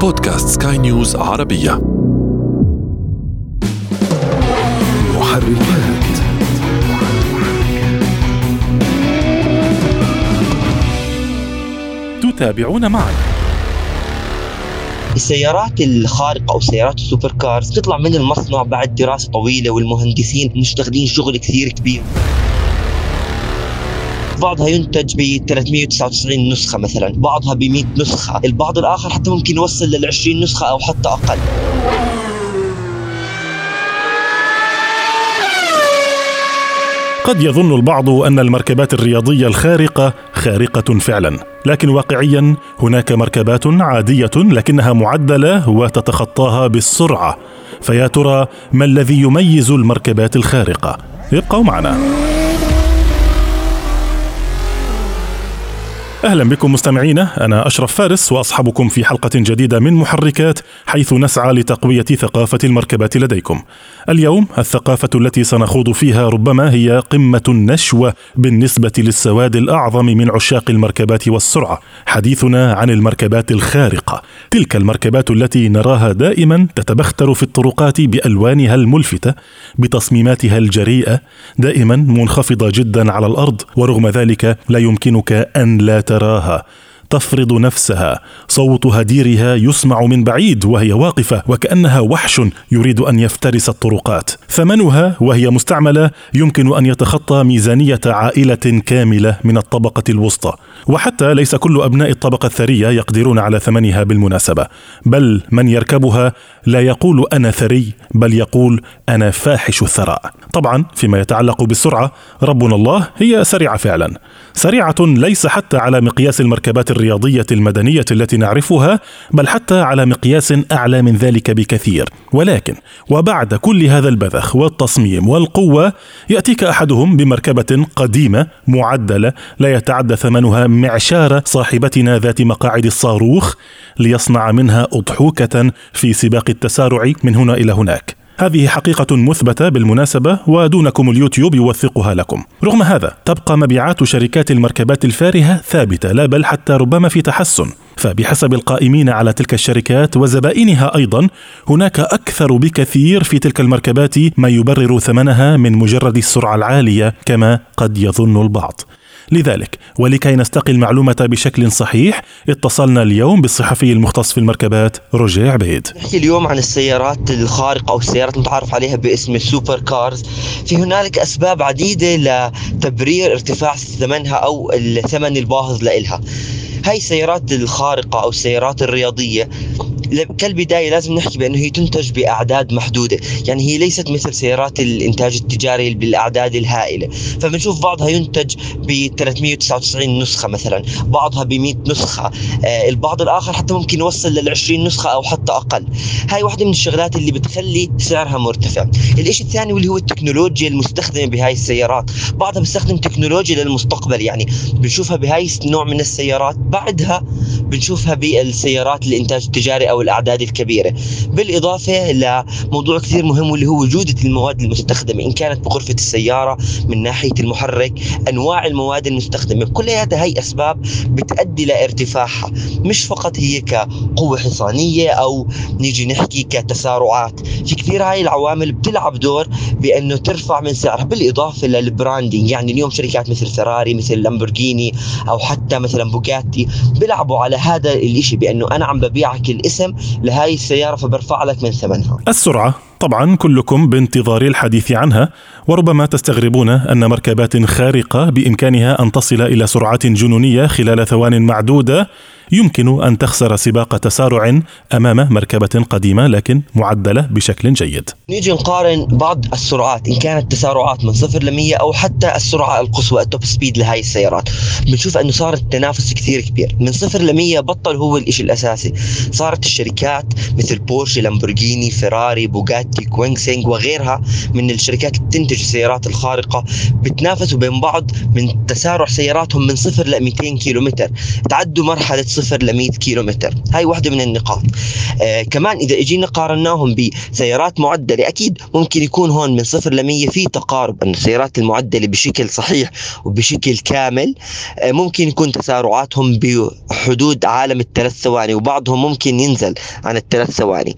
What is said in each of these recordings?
بودكاست سكاي نيوز عربية. محركات تتابعون معنا السيارات الخارقة أو سيارات ال super cars تطلع من المصنع بعد دراسة طويلة والمهندسين مشتغلين شغل كثير كبير. بعضها ينتج ب 399 نسخة مثلا بعضها ب 100 نسخة. البعض الآخر حتى ممكن يوصل لل 20 نسخة أو حتى أقل. قد يظن البعض أن المركبات الرياضية الخارقة خارقة فعلا. لكن واقعيا هناك مركبات عادية لكنها معدلة وتتخطاها بالسرعة. فيا ترى ما الذي يميز المركبات الخارقة؟ ابقوا معنا. أهلا بكم مستمعينا أنا أشرف فارس واصحبكم في حلقة جديدة من محركات حيث نسعى لتقوية ثقافة المركبات لديكم. اليوم الثقافة التي سنخوض فيها ربما هي قمة النشوة بالنسبة للسواد الأعظم من عشاق المركبات والسرعة. حديثنا عن المركبات الخارقة، تلك المركبات التي نراها دائما تتبختر في الطرقات بألوانها الملفتة، بتصميماتها الجريئة، دائما منخفضة جدا على الأرض، ورغم ذلك لا يمكنك أن لا تراها تفرض نفسها. صوت هديرها يسمع من بعيد وهي واقفة وكأنها وحش يريد أن يفترس الطرقات. ثمنها وهي مستعملة يمكن أن يتخطى ميزانية عائلة كاملة من الطبقة الوسطى. وحتى ليس كل أبناء الطبقة الثرية يقدرون على ثمنها بالمناسبة بل من يركبها لا يقول أنا ثري بل يقول أنا فاحش الثراء. طبعا فيما يتعلق بالسرعة ربنا الله هي سريعة فعلا. سريعة ليس حتى على مقياس المركبات الرياضية المدنية التي نعرفها بل حتى على مقياس أعلى من ذلك بكثير. ولكن وبعد كل هذا البذخ والتصميم والقوة يأتيك أحدهم بمركبة قديمة معدلة لا يتعدى ثمنها معشار صاحبتنا ذات مقاعد الصاروخ ليصنع منها أضحوكة في سباق التسارع من هنا إلى هناك هذه حقيقة مثبتة بالمناسبة ودونكم اليوتيوب يوثقها لكم. رغم هذا تبقى مبيعات شركات المركبات الفارهة ثابتة لا بل حتى ربما في تحسن. فبحسب القائمين على تلك الشركات وزبائنها أيضا هناك أكثر بكثير في تلك المركبات ما يبرر ثمنها من مجرد السرعة العالية كما قد يظن البعض. لذلك ولكي نستقي المعلومة بشكل صحيح اتصلنا اليوم بالصحفي المختص في المركبات روجيه عبيد. نحكي اليوم عن السيارات الخارقة أو السيارات المتعارف عليها باسم ال super cars. في هنالك أسباب عديدة لتبرير ارتفاع ثمنها أو الثمن الباهظ لإلها. هاي السيارات الخارقة أو السيارات الرياضية كالبداية لازم نحكي بأنه هي تنتج بأعداد محدودة. يعني هي ليست مثل سيارات الإنتاج التجاري بالأعداد الهائلة. فبنشوف بعضها ينتج ب 399 نسخة مثلا بعضها ب 100 نسخة. آه البعض الآخر حتى ممكن يوصل لل 20 نسخة أو حتى أقل. هاي واحدة من الشغلات اللي بتخلي سعرها مرتفع. الإشي الثاني واللي هو التكنولوجيا المستخدمة بهاي السيارات. بعضها بيستخدم تكنولوجيا للمستقبل. يعني بنشوفها بهاي النوع من السيارات. بعدها بنشوفها بالسيارات الإنتاج التجاري أو الأعداد الكبيرة. بالإضافة لموضوع كثير مهم واللي هو جودة المواد المستخدمة إن كانت بغرفة السيارة من ناحية المحرك أنواع المواد المستخدمة كل هذا هي أسباب بتؤدي لارتفاعها مش فقط هي كقوة حصانية أو نيجي نحكي كتسارعات. في كثير هاي العوامل بتلعب دور بأنه ترفع من سعرها. بالإضافة لل branding يعني اليوم شركات مثل فيراري مثل لامبورجيني أو حتى مثلا بوجاتي بيلعبوا على هذا الإشي بأنه أنا عم ببيعك الاسم لهاي السيارة فبرفع لك من ثمنها. السرعة طبعا كلكم بانتظار الحديث عنها وربما تستغربون أن مركبات خارقة بإمكانها أن تصل إلى سرعات جنونية خلال ثوان معدودة. يمكن أن تخسر سباق تسارع أمام مركبة قديمة لكن معدلة بشكل جيد. نيجي نقارن بعض السرعات إن كانت تسارعات من صفر ل 100 أو حتى السرعة القصوى ال top speed لهي السيارات، بنشوف أنه صار التنافس كثير كبير، من صفر ل 100 بطل هو الشيء الأساسي، صارت الشركات مثل بورش، لامبورجيني، فيراري، بوغاتي، كوينيجسيج وغيرها من الشركات اللي بتنتج السيارات الخارقة بتنافسوا بين بعض من تسارع سياراتهم من صفر ل 200 كيلومتر، تعدوا مرحلة صفر ل 100 كيلو متر هاي واحدة من النقاط. آه كمان إذا إجينا قارناهم بسيارات معدلة أكيد ممكن يكون هون من صفر ل 100 في تقارب أن السيارات المعدلة بشكل صحيح وبشكل كامل آه ممكن يكون تسارعاتهم بحدود عالم الثلاث ثواني وبعضهم ممكن ينزل عن الثلاث ثواني.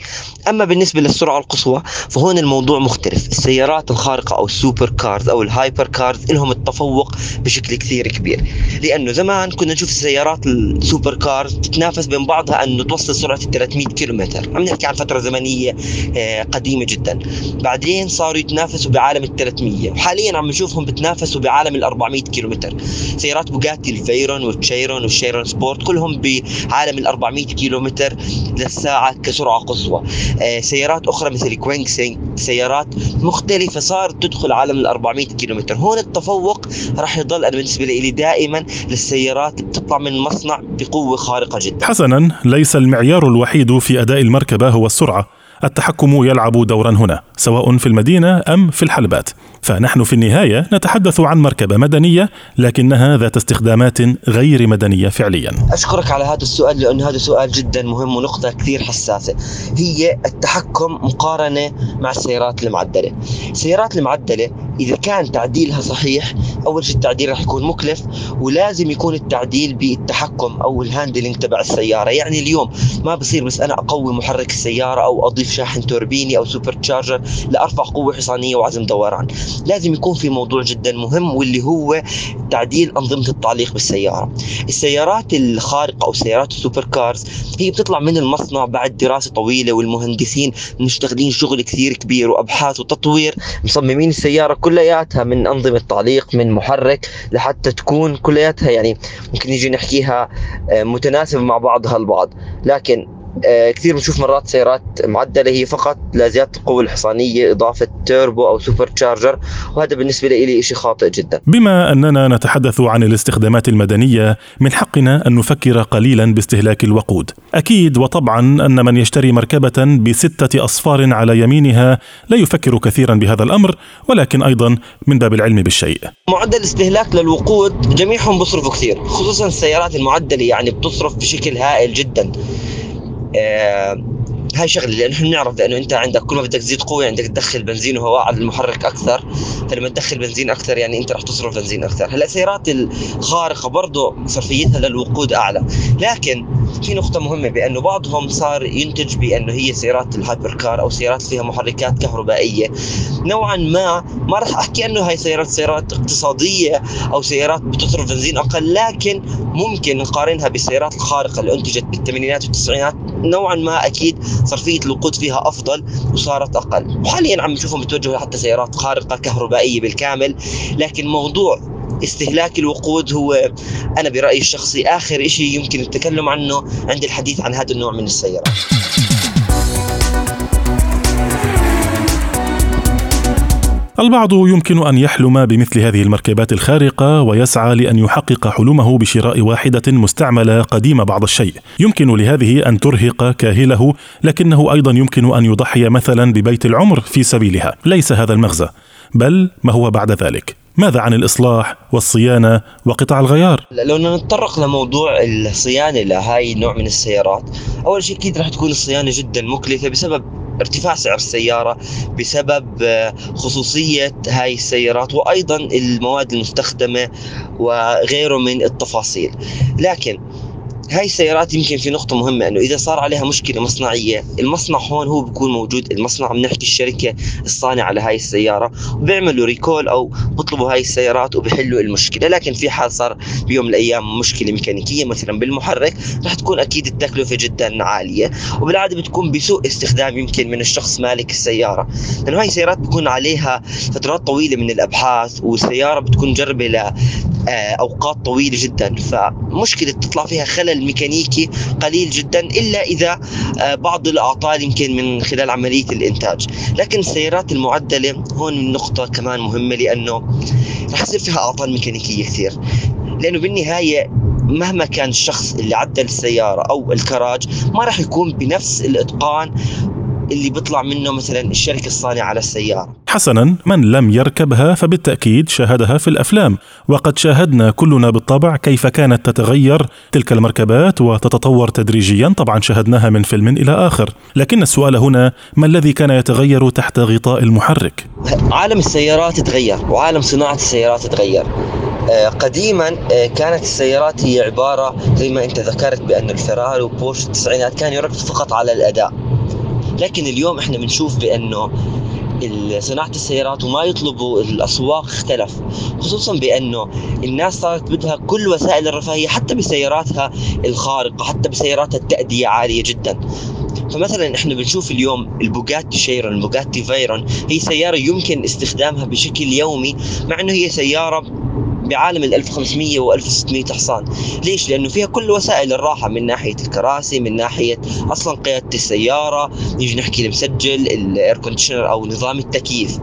أما بالنسبة للسرعة القصوى فهون الموضوع مختلف. السيارات الخارقة أو ال super cars أو ال hyper cars لهم التفوق بشكل كثير كبير. لأنه زمان كنا نشوف السيارات ال super cars تتنافس بين بعضها أنه توصل سرعة ال 300 كيلو متر عم نحكي عن فترة زمنية آه، قديمة جدا. بعدين صاروا يتنافسوا بعالم ال 300 وحاليا عم نشوفهم بتنافسوا بعالم ال 400 كيلو متر سيارات بوجاتي الفيرون والشيرون والشيرون سبورت كلهم بعالم ال 400 كيلو متر للساعة كسرعة قصوى. آه، سيارات أخرى مثل كوينيجسيج سيارات مختلفة صارت تدخل عالم ال 400 كيلو متر هون التفوق راح يضل أنا بالنسبة لي دائما للسيارات اللي بتطلع من المصنع بقوة خارقة جدا. حسنا ليس المعيار الوحيد في أداء المركبة هو السرعة. التحكم يلعب دورا هنا سواء في المدينة أم في الحلبات فنحن في النهاية نتحدث عن مركبة مدنية لكنها ذات استخدامات غير مدنية فعليا. أشكرك على هذا السؤال لأنه هذا سؤال جدا مهم ونقطة كثير حساسة. هي التحكم مقارنة مع السيارات المعدلة. السيارات المعدلة إذا كان تعديلها صحيح أول شيء التعديل راح يكون مكلف ولازم يكون التعديل بالتحكم أو ال handling تبع السيارة، يعني اليوم ما بصير بس أنا أقوي محرك السيارة أو أضيف شاحن توربيني أو supercharger لأرفع قوة حصانية وعزم دوران. لازم يكون في موضوع جدا مهم واللي هو تعديل أنظمة التعليق بالسيارة. السيارات الخارقة أو سيارات ال super cars هي بتطلع من المصنع بعد دراسة طويلة والمهندسين مشتغلين شغل كثير كبير وأبحاث وتطوير. مصممين السيارة كلياتها من أنظمة تعليق من محرك لحتى تكون كلياتها يعني ممكن نيجي نحكيها آه، متناسبة مع بعضها البعض. لكن كثير بنشوف مرات سيارات معدلة هي فقط لزياده القوة الحصانيه إضافة تيربو أو supercharger وهذا بالنسبة لي شيء خاطئ جدا. بما أننا نتحدث عن الاستخدامات المدنية من حقنا أن نفكر قليلا باستهلاك الوقود. أكيد وطبعا أن من يشتري مركبة بستة أصفار على يمينها لا يفكر كثيرا بهذا الأمر ولكن أيضا من باب العلم بالشيء. معدل استهلاك للوقود جميعهم بيصرفوا كثير خصوصا السيارات المعدلة يعني بتصرف بشكل هائل جدا. آه، هاي شغلة لأنه إحنا بنعرف لأنه أنت عندك كل ما بدك تزيد قوة عندك تدخل بنزين وهواء على المحرك أكثر. فلما تدخل بنزين أكثر يعني أنت رح تصرف بنزين أكثر. هلأ السيارات الخارقة برضه صرفيتها للوقود أعلى. لكن في نقطة مهمة بأنه بعضهم صار ينتج بأنه هي سيارات ال hypercar أو سيارات فيها محركات كهربائية. نوعا ما ما راح أحكي أنه هاي سيارات سيارات اقتصادية أو سيارات بتصرف بنزين أقل لكن ممكن نقارنها بالسيارات الخارقة اللي أنتجت بالثمانينات والتسعينات. نوعا ما أكيد صرفية الوقود فيها أفضل وصارت أقل. وحاليا عم نشوفهم بتوجهوا حتى سيارات خارقة كهربائية بالكامل لكن موضوع استهلاك الوقود هو أنا برأيي الشخصي آخر شيء يمكن التكلم عنه عند الحديث عن هذا النوع من السيارات. البعض يمكن أن يحلم بمثل هذه المركبات الخارقة ويسعى لأن يحقق حلمه بشراء واحدة مستعملة قديمة بعض الشيء. يمكن لهذه أن ترهق كاهله لكنه أيضا يمكن أن يضحي مثلا ببيت العمر في سبيلها. ليس هذا المغزى بل ما هو بعد ذلك؟ ماذا عن الإصلاح والصيانة وقطع الغيار؟ لو نتطرق لموضوع الصيانة لهاي النوع من السيارات أول شيء أكيد راح تكون الصيانة جدا مكلفة بسبب ارتفاع سعر السيارة بسبب آه، خصوصية هاي السيارات وأيضا المواد المستخدمة وغيره من التفاصيل. لكن هاي السيارات يمكن في نقطة مهمة إنه إذا صار عليها مشكلة مصنعية المصنع هون هو بيكون موجود المصنع عم نحكي الشركة الصانعة لهاي السيارة وبيعملوا ريكول أو بيطلبوا هاي السيارات وبيحلوا المشكلة لكن في حال صار بيوم من الأيام مشكلة ميكانيكية مثلا بالمحرك رح تكون أكيد التكلفة جدا عالية وبالعادة بتكون بسوء استخدام يمكن من الشخص مالك السيارة لأنه هاي السيارات بيكون عليها فترات طويلة من الأبحاث والسيارة بتكون مجربة لاوقات طويلة جدا فمشكلة تطلع فيها خلل الميكانيكي قليل جدا إلا إذا آه، بعض الأعطال يمكن من خلال عملية الإنتاج. لكن السيارات المعدلة هون النقطه كمان مهمة لأنه رح يصير فيها أعطال ميكانيكية كثير. لأنه بالنهاية مهما كان الشخص اللي عدل السيارة أو الكراج ما راح يكون بنفس الإتقان اللي بيطلع منه مثلا الشركة الصانعة للسياره حسنا من لم يركبها فبالتأكيد شاهدها في الأفلام. وقد شاهدنا كلنا بالطبع كيف كانت تتغير تلك المركبات وتتطور تدريجيا. طبعا شاهدناها من فيلم إلى آخر. لكن السؤال هنا ما الذي كان يتغير تحت غطاء المحرك؟ عالم السيارات تغير وعالم صناعة السيارات تغير آه، قديما آه، كانت السيارات هي عبارة زي ما أنت ذكرت بأن الفراري وبورش التسعينات كان يركز فقط على الأداء. لكن اليوم إحنا بنشوف بأنه صناعة السيارات وما يطلبوا الأسواق اختلف خصوصا بأنه الناس صارت بدها كل وسائل الرفاهية حتى بسياراتها الخارقة حتى بسياراتها التأدية عالية جدا. فمثلا إحنا بنشوف اليوم البوجاتي شيرون البوجاتي فيرون هي سيارة يمكن استخدامها بشكل يومي مع إنه هي سيارة بعالم ال 1500 و 1600 حصان ليش؟ لأنه فيها كل وسائل الراحة من ناحية الكراسي من ناحية أصلا قيادة السيارة نيجي نحكي المسجل ال air conditioner أو نظام التكييف.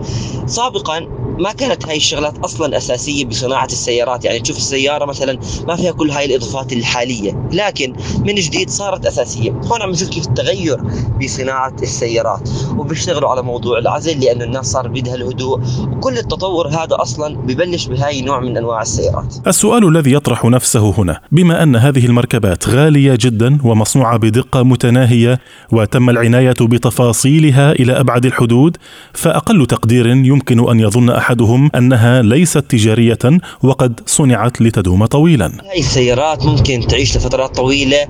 سابقا ما كانت هاي الشغلات أصلا أساسية بصناعة السيارات. يعني تشوف السيارة مثلا ما فيها كل هاي الإضافات الحالية لكن من جديد صارت أساسية. هون عم نشوف كيف التغير بصناعة السيارات وبيشتغلوا على موضوع العزل لأنه الناس صار بدها الهدوء وكل التطور هذا أصلا ببلش بهاي نوع من أنواع السيارات. السؤال الذي يطرح نفسه هنا بما أن هذه المركبات غالية جدا ومصنوعة بدقة متناهية وتم العناية بتفاصيلها إلى أبعد الحدود فأقل تقدير يمكن أن يظن أحد أحدهم أنها ليست تجارية وقد صنعت لتدوم طويلا. هاي السيارات ممكن تعيش لفترات طويلة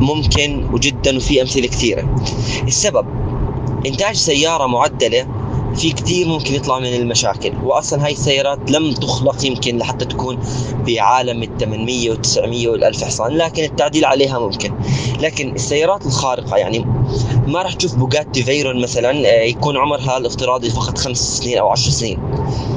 ممكن وجدا وفي أمثلة كثيرة. السبب إنتاج سيارة معدلة في كثير ممكن يطلع من المشاكل واصلا هاي السيارات لم تخلق يمكن لحتى تكون بعالم ال 800 و 900 وال 1000 حصان لكن التعديل عليها ممكن لكن السيارات الخارقة يعني ما راح تشوف بوجاتي فيرون مثلا آه، يكون عمرها الافتراضي فقط خمس سنين أو 10 سنين.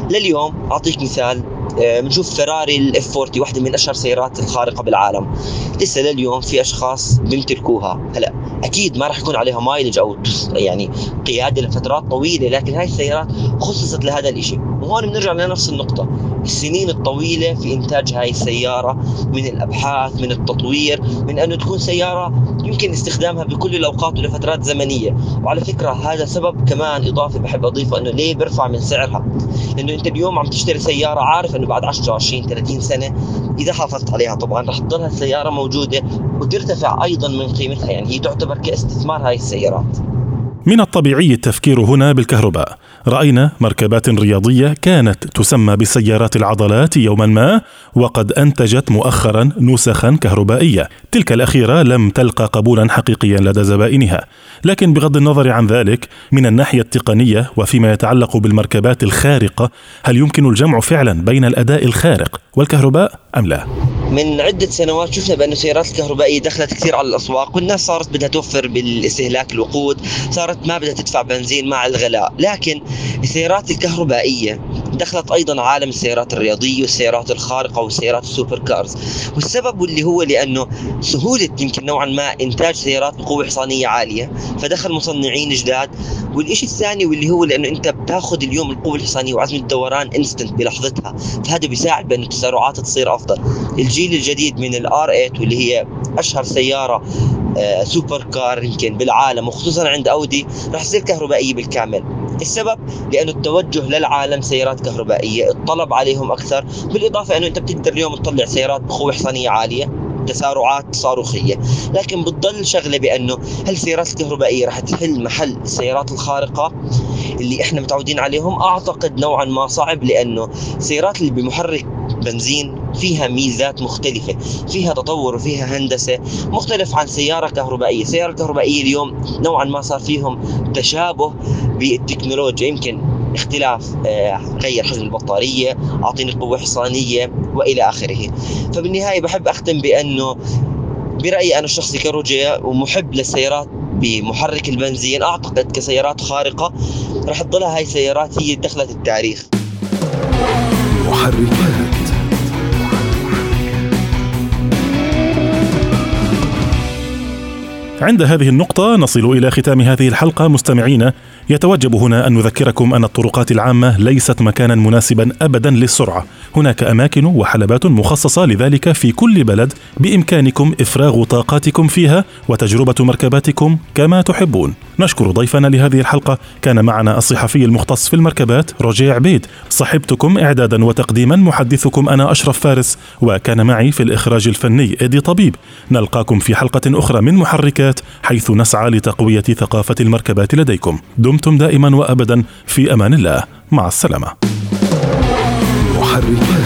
لليوم أعطيك مثال. بنشوف فيراري الاف 40 واحدة من أشهر السيارات الخارقة بالعالم. لسه لليوم في أشخاص بيمتلكوها. هلا أكيد ما راح يكون عليها مايلج أو يعني قيادة لفترات طويلة لكن هاي السيارات خصصت لهذا الشيء وهون بنرجع لنفس النقطة. السنين الطويلة في إنتاج هاي السيارة من الأبحاث من التطوير من أنه تكون سيارة يمكن استخدامها بكل الأوقات ولفترات زمنية. وعلى فكرة هذا سبب كمان إضافي بحب أضيفه أنه ليه بيرفع من سعرها؟ لأنه أنت اليوم عم تشتري سيارة عارف انه بعد 10 20 30 سنة إذا حافظت عليها طبعا رح تضلها السيارة موجودة وترتفع أيضا من قيمتها يعني هي تعتبر كاستثمار هاي السيارات. من الطبيعي التفكير هنا بالكهرباء. رأينا مركبات رياضية كانت تسمى بسيارات العضلات يوما ما وقد أنتجت مؤخرا نسخا كهربائية. تلك الأخيرة لم تلقى قبولا حقيقيا لدى زبائنها. لكن بغض النظر عن ذلك من الناحية التقنية وفيما يتعلق بالمركبات الخارقة هل يمكن الجمع فعلا بين الأداء الخارق والكهرباء أم لا؟ من عدة سنوات شفنا بأن السيارات الكهربائية دخلت كثير على الأسواق والناس صارت بدها توفر بالاستهلاك الوقود صارت ما بدها تدفع بنزين مع الغلاء. لكن السيارات الكهربائية دخلت أيضا عالم السيارات الرياضية والسيارات الخارقة والسيارات ال supercars. والسبب اللي هو لأنه سهولة يمكن نوعا ما إنتاج سيارات بقوة حصانية عالية فدخل مصنعين جداد. والشيء الثاني واللي هو لأنه أنت بتاخذ اليوم القوة الحصانية وعزم الدوران instant بلحظتها فهذا بيساعد بأن التسارعات تصير أفضل. الجيل الجديد من ال R8 واللي هي أشهر سيارة آه، supercar يمكن بالعالم وخصوصا عند أودي راح تصير كهربائية بالكامل. السبب؟ لأنه التوجه للعالم سيارات كهربائية. الطلب عليهم أكثر. بالإضافة إنه أنت بتقدر اليوم تطلع سيارات بقوه حصانيه عالية. تسارعات صاروخية. لكن بتضل شغلة بأنه هل السيارات الكهربائية راح تحل محل السيارات الخارقة اللي إحنا متعودين عليهم؟ أعتقد نوعا ما صعب لأنه السيارات اللي بمحرك بنزين فيها ميزات مختلفة. فيها تطور وفيها هندسة مختلف عن سيارة كهربائية. السيارة الكهربائية اليوم نوعا ما صار فيهم تشابه بالتكنولوجيا يمكن اختلاف آه، غير حجم البطارية أعطيني قوة حصانية وإلى آخره. فبالنهاية بحب أختم بأنه برأيي أنا الشخصي كروجيا ومحب للسيارات بمحرك البنزين أعتقد كسيارات خارقة رح تضلها هاي السيارات هي دخلت التاريخ. محركات. عند هذه النقطة نصل إلى ختام هذه الحلقة. مستمعينا يتوجب هنا أن نذكركم أن الطرقات العامة ليست مكانا مناسبا أبدا للسرعة. هناك أماكن وحلبات مخصصة لذلك في كل بلد بإمكانكم إفراغ طاقاتكم فيها وتجربة مركباتكم كما تحبون. نشكر ضيفنا لهذه الحلقة. كان معنا الصحفي المختص في المركبات روجيه عبيد. صحبتكم إعدادا وتقديما. محدثكم أنا أشرف فارس. وكان معي في الإخراج الفني إيدي طبيب. نلقاكم في حلقة أخرى من محركات حيث نسعى لتقوية ثقافة المركبات لديكم. دمتم دائما وأبدا في أمان الله. مع السلامة. محركات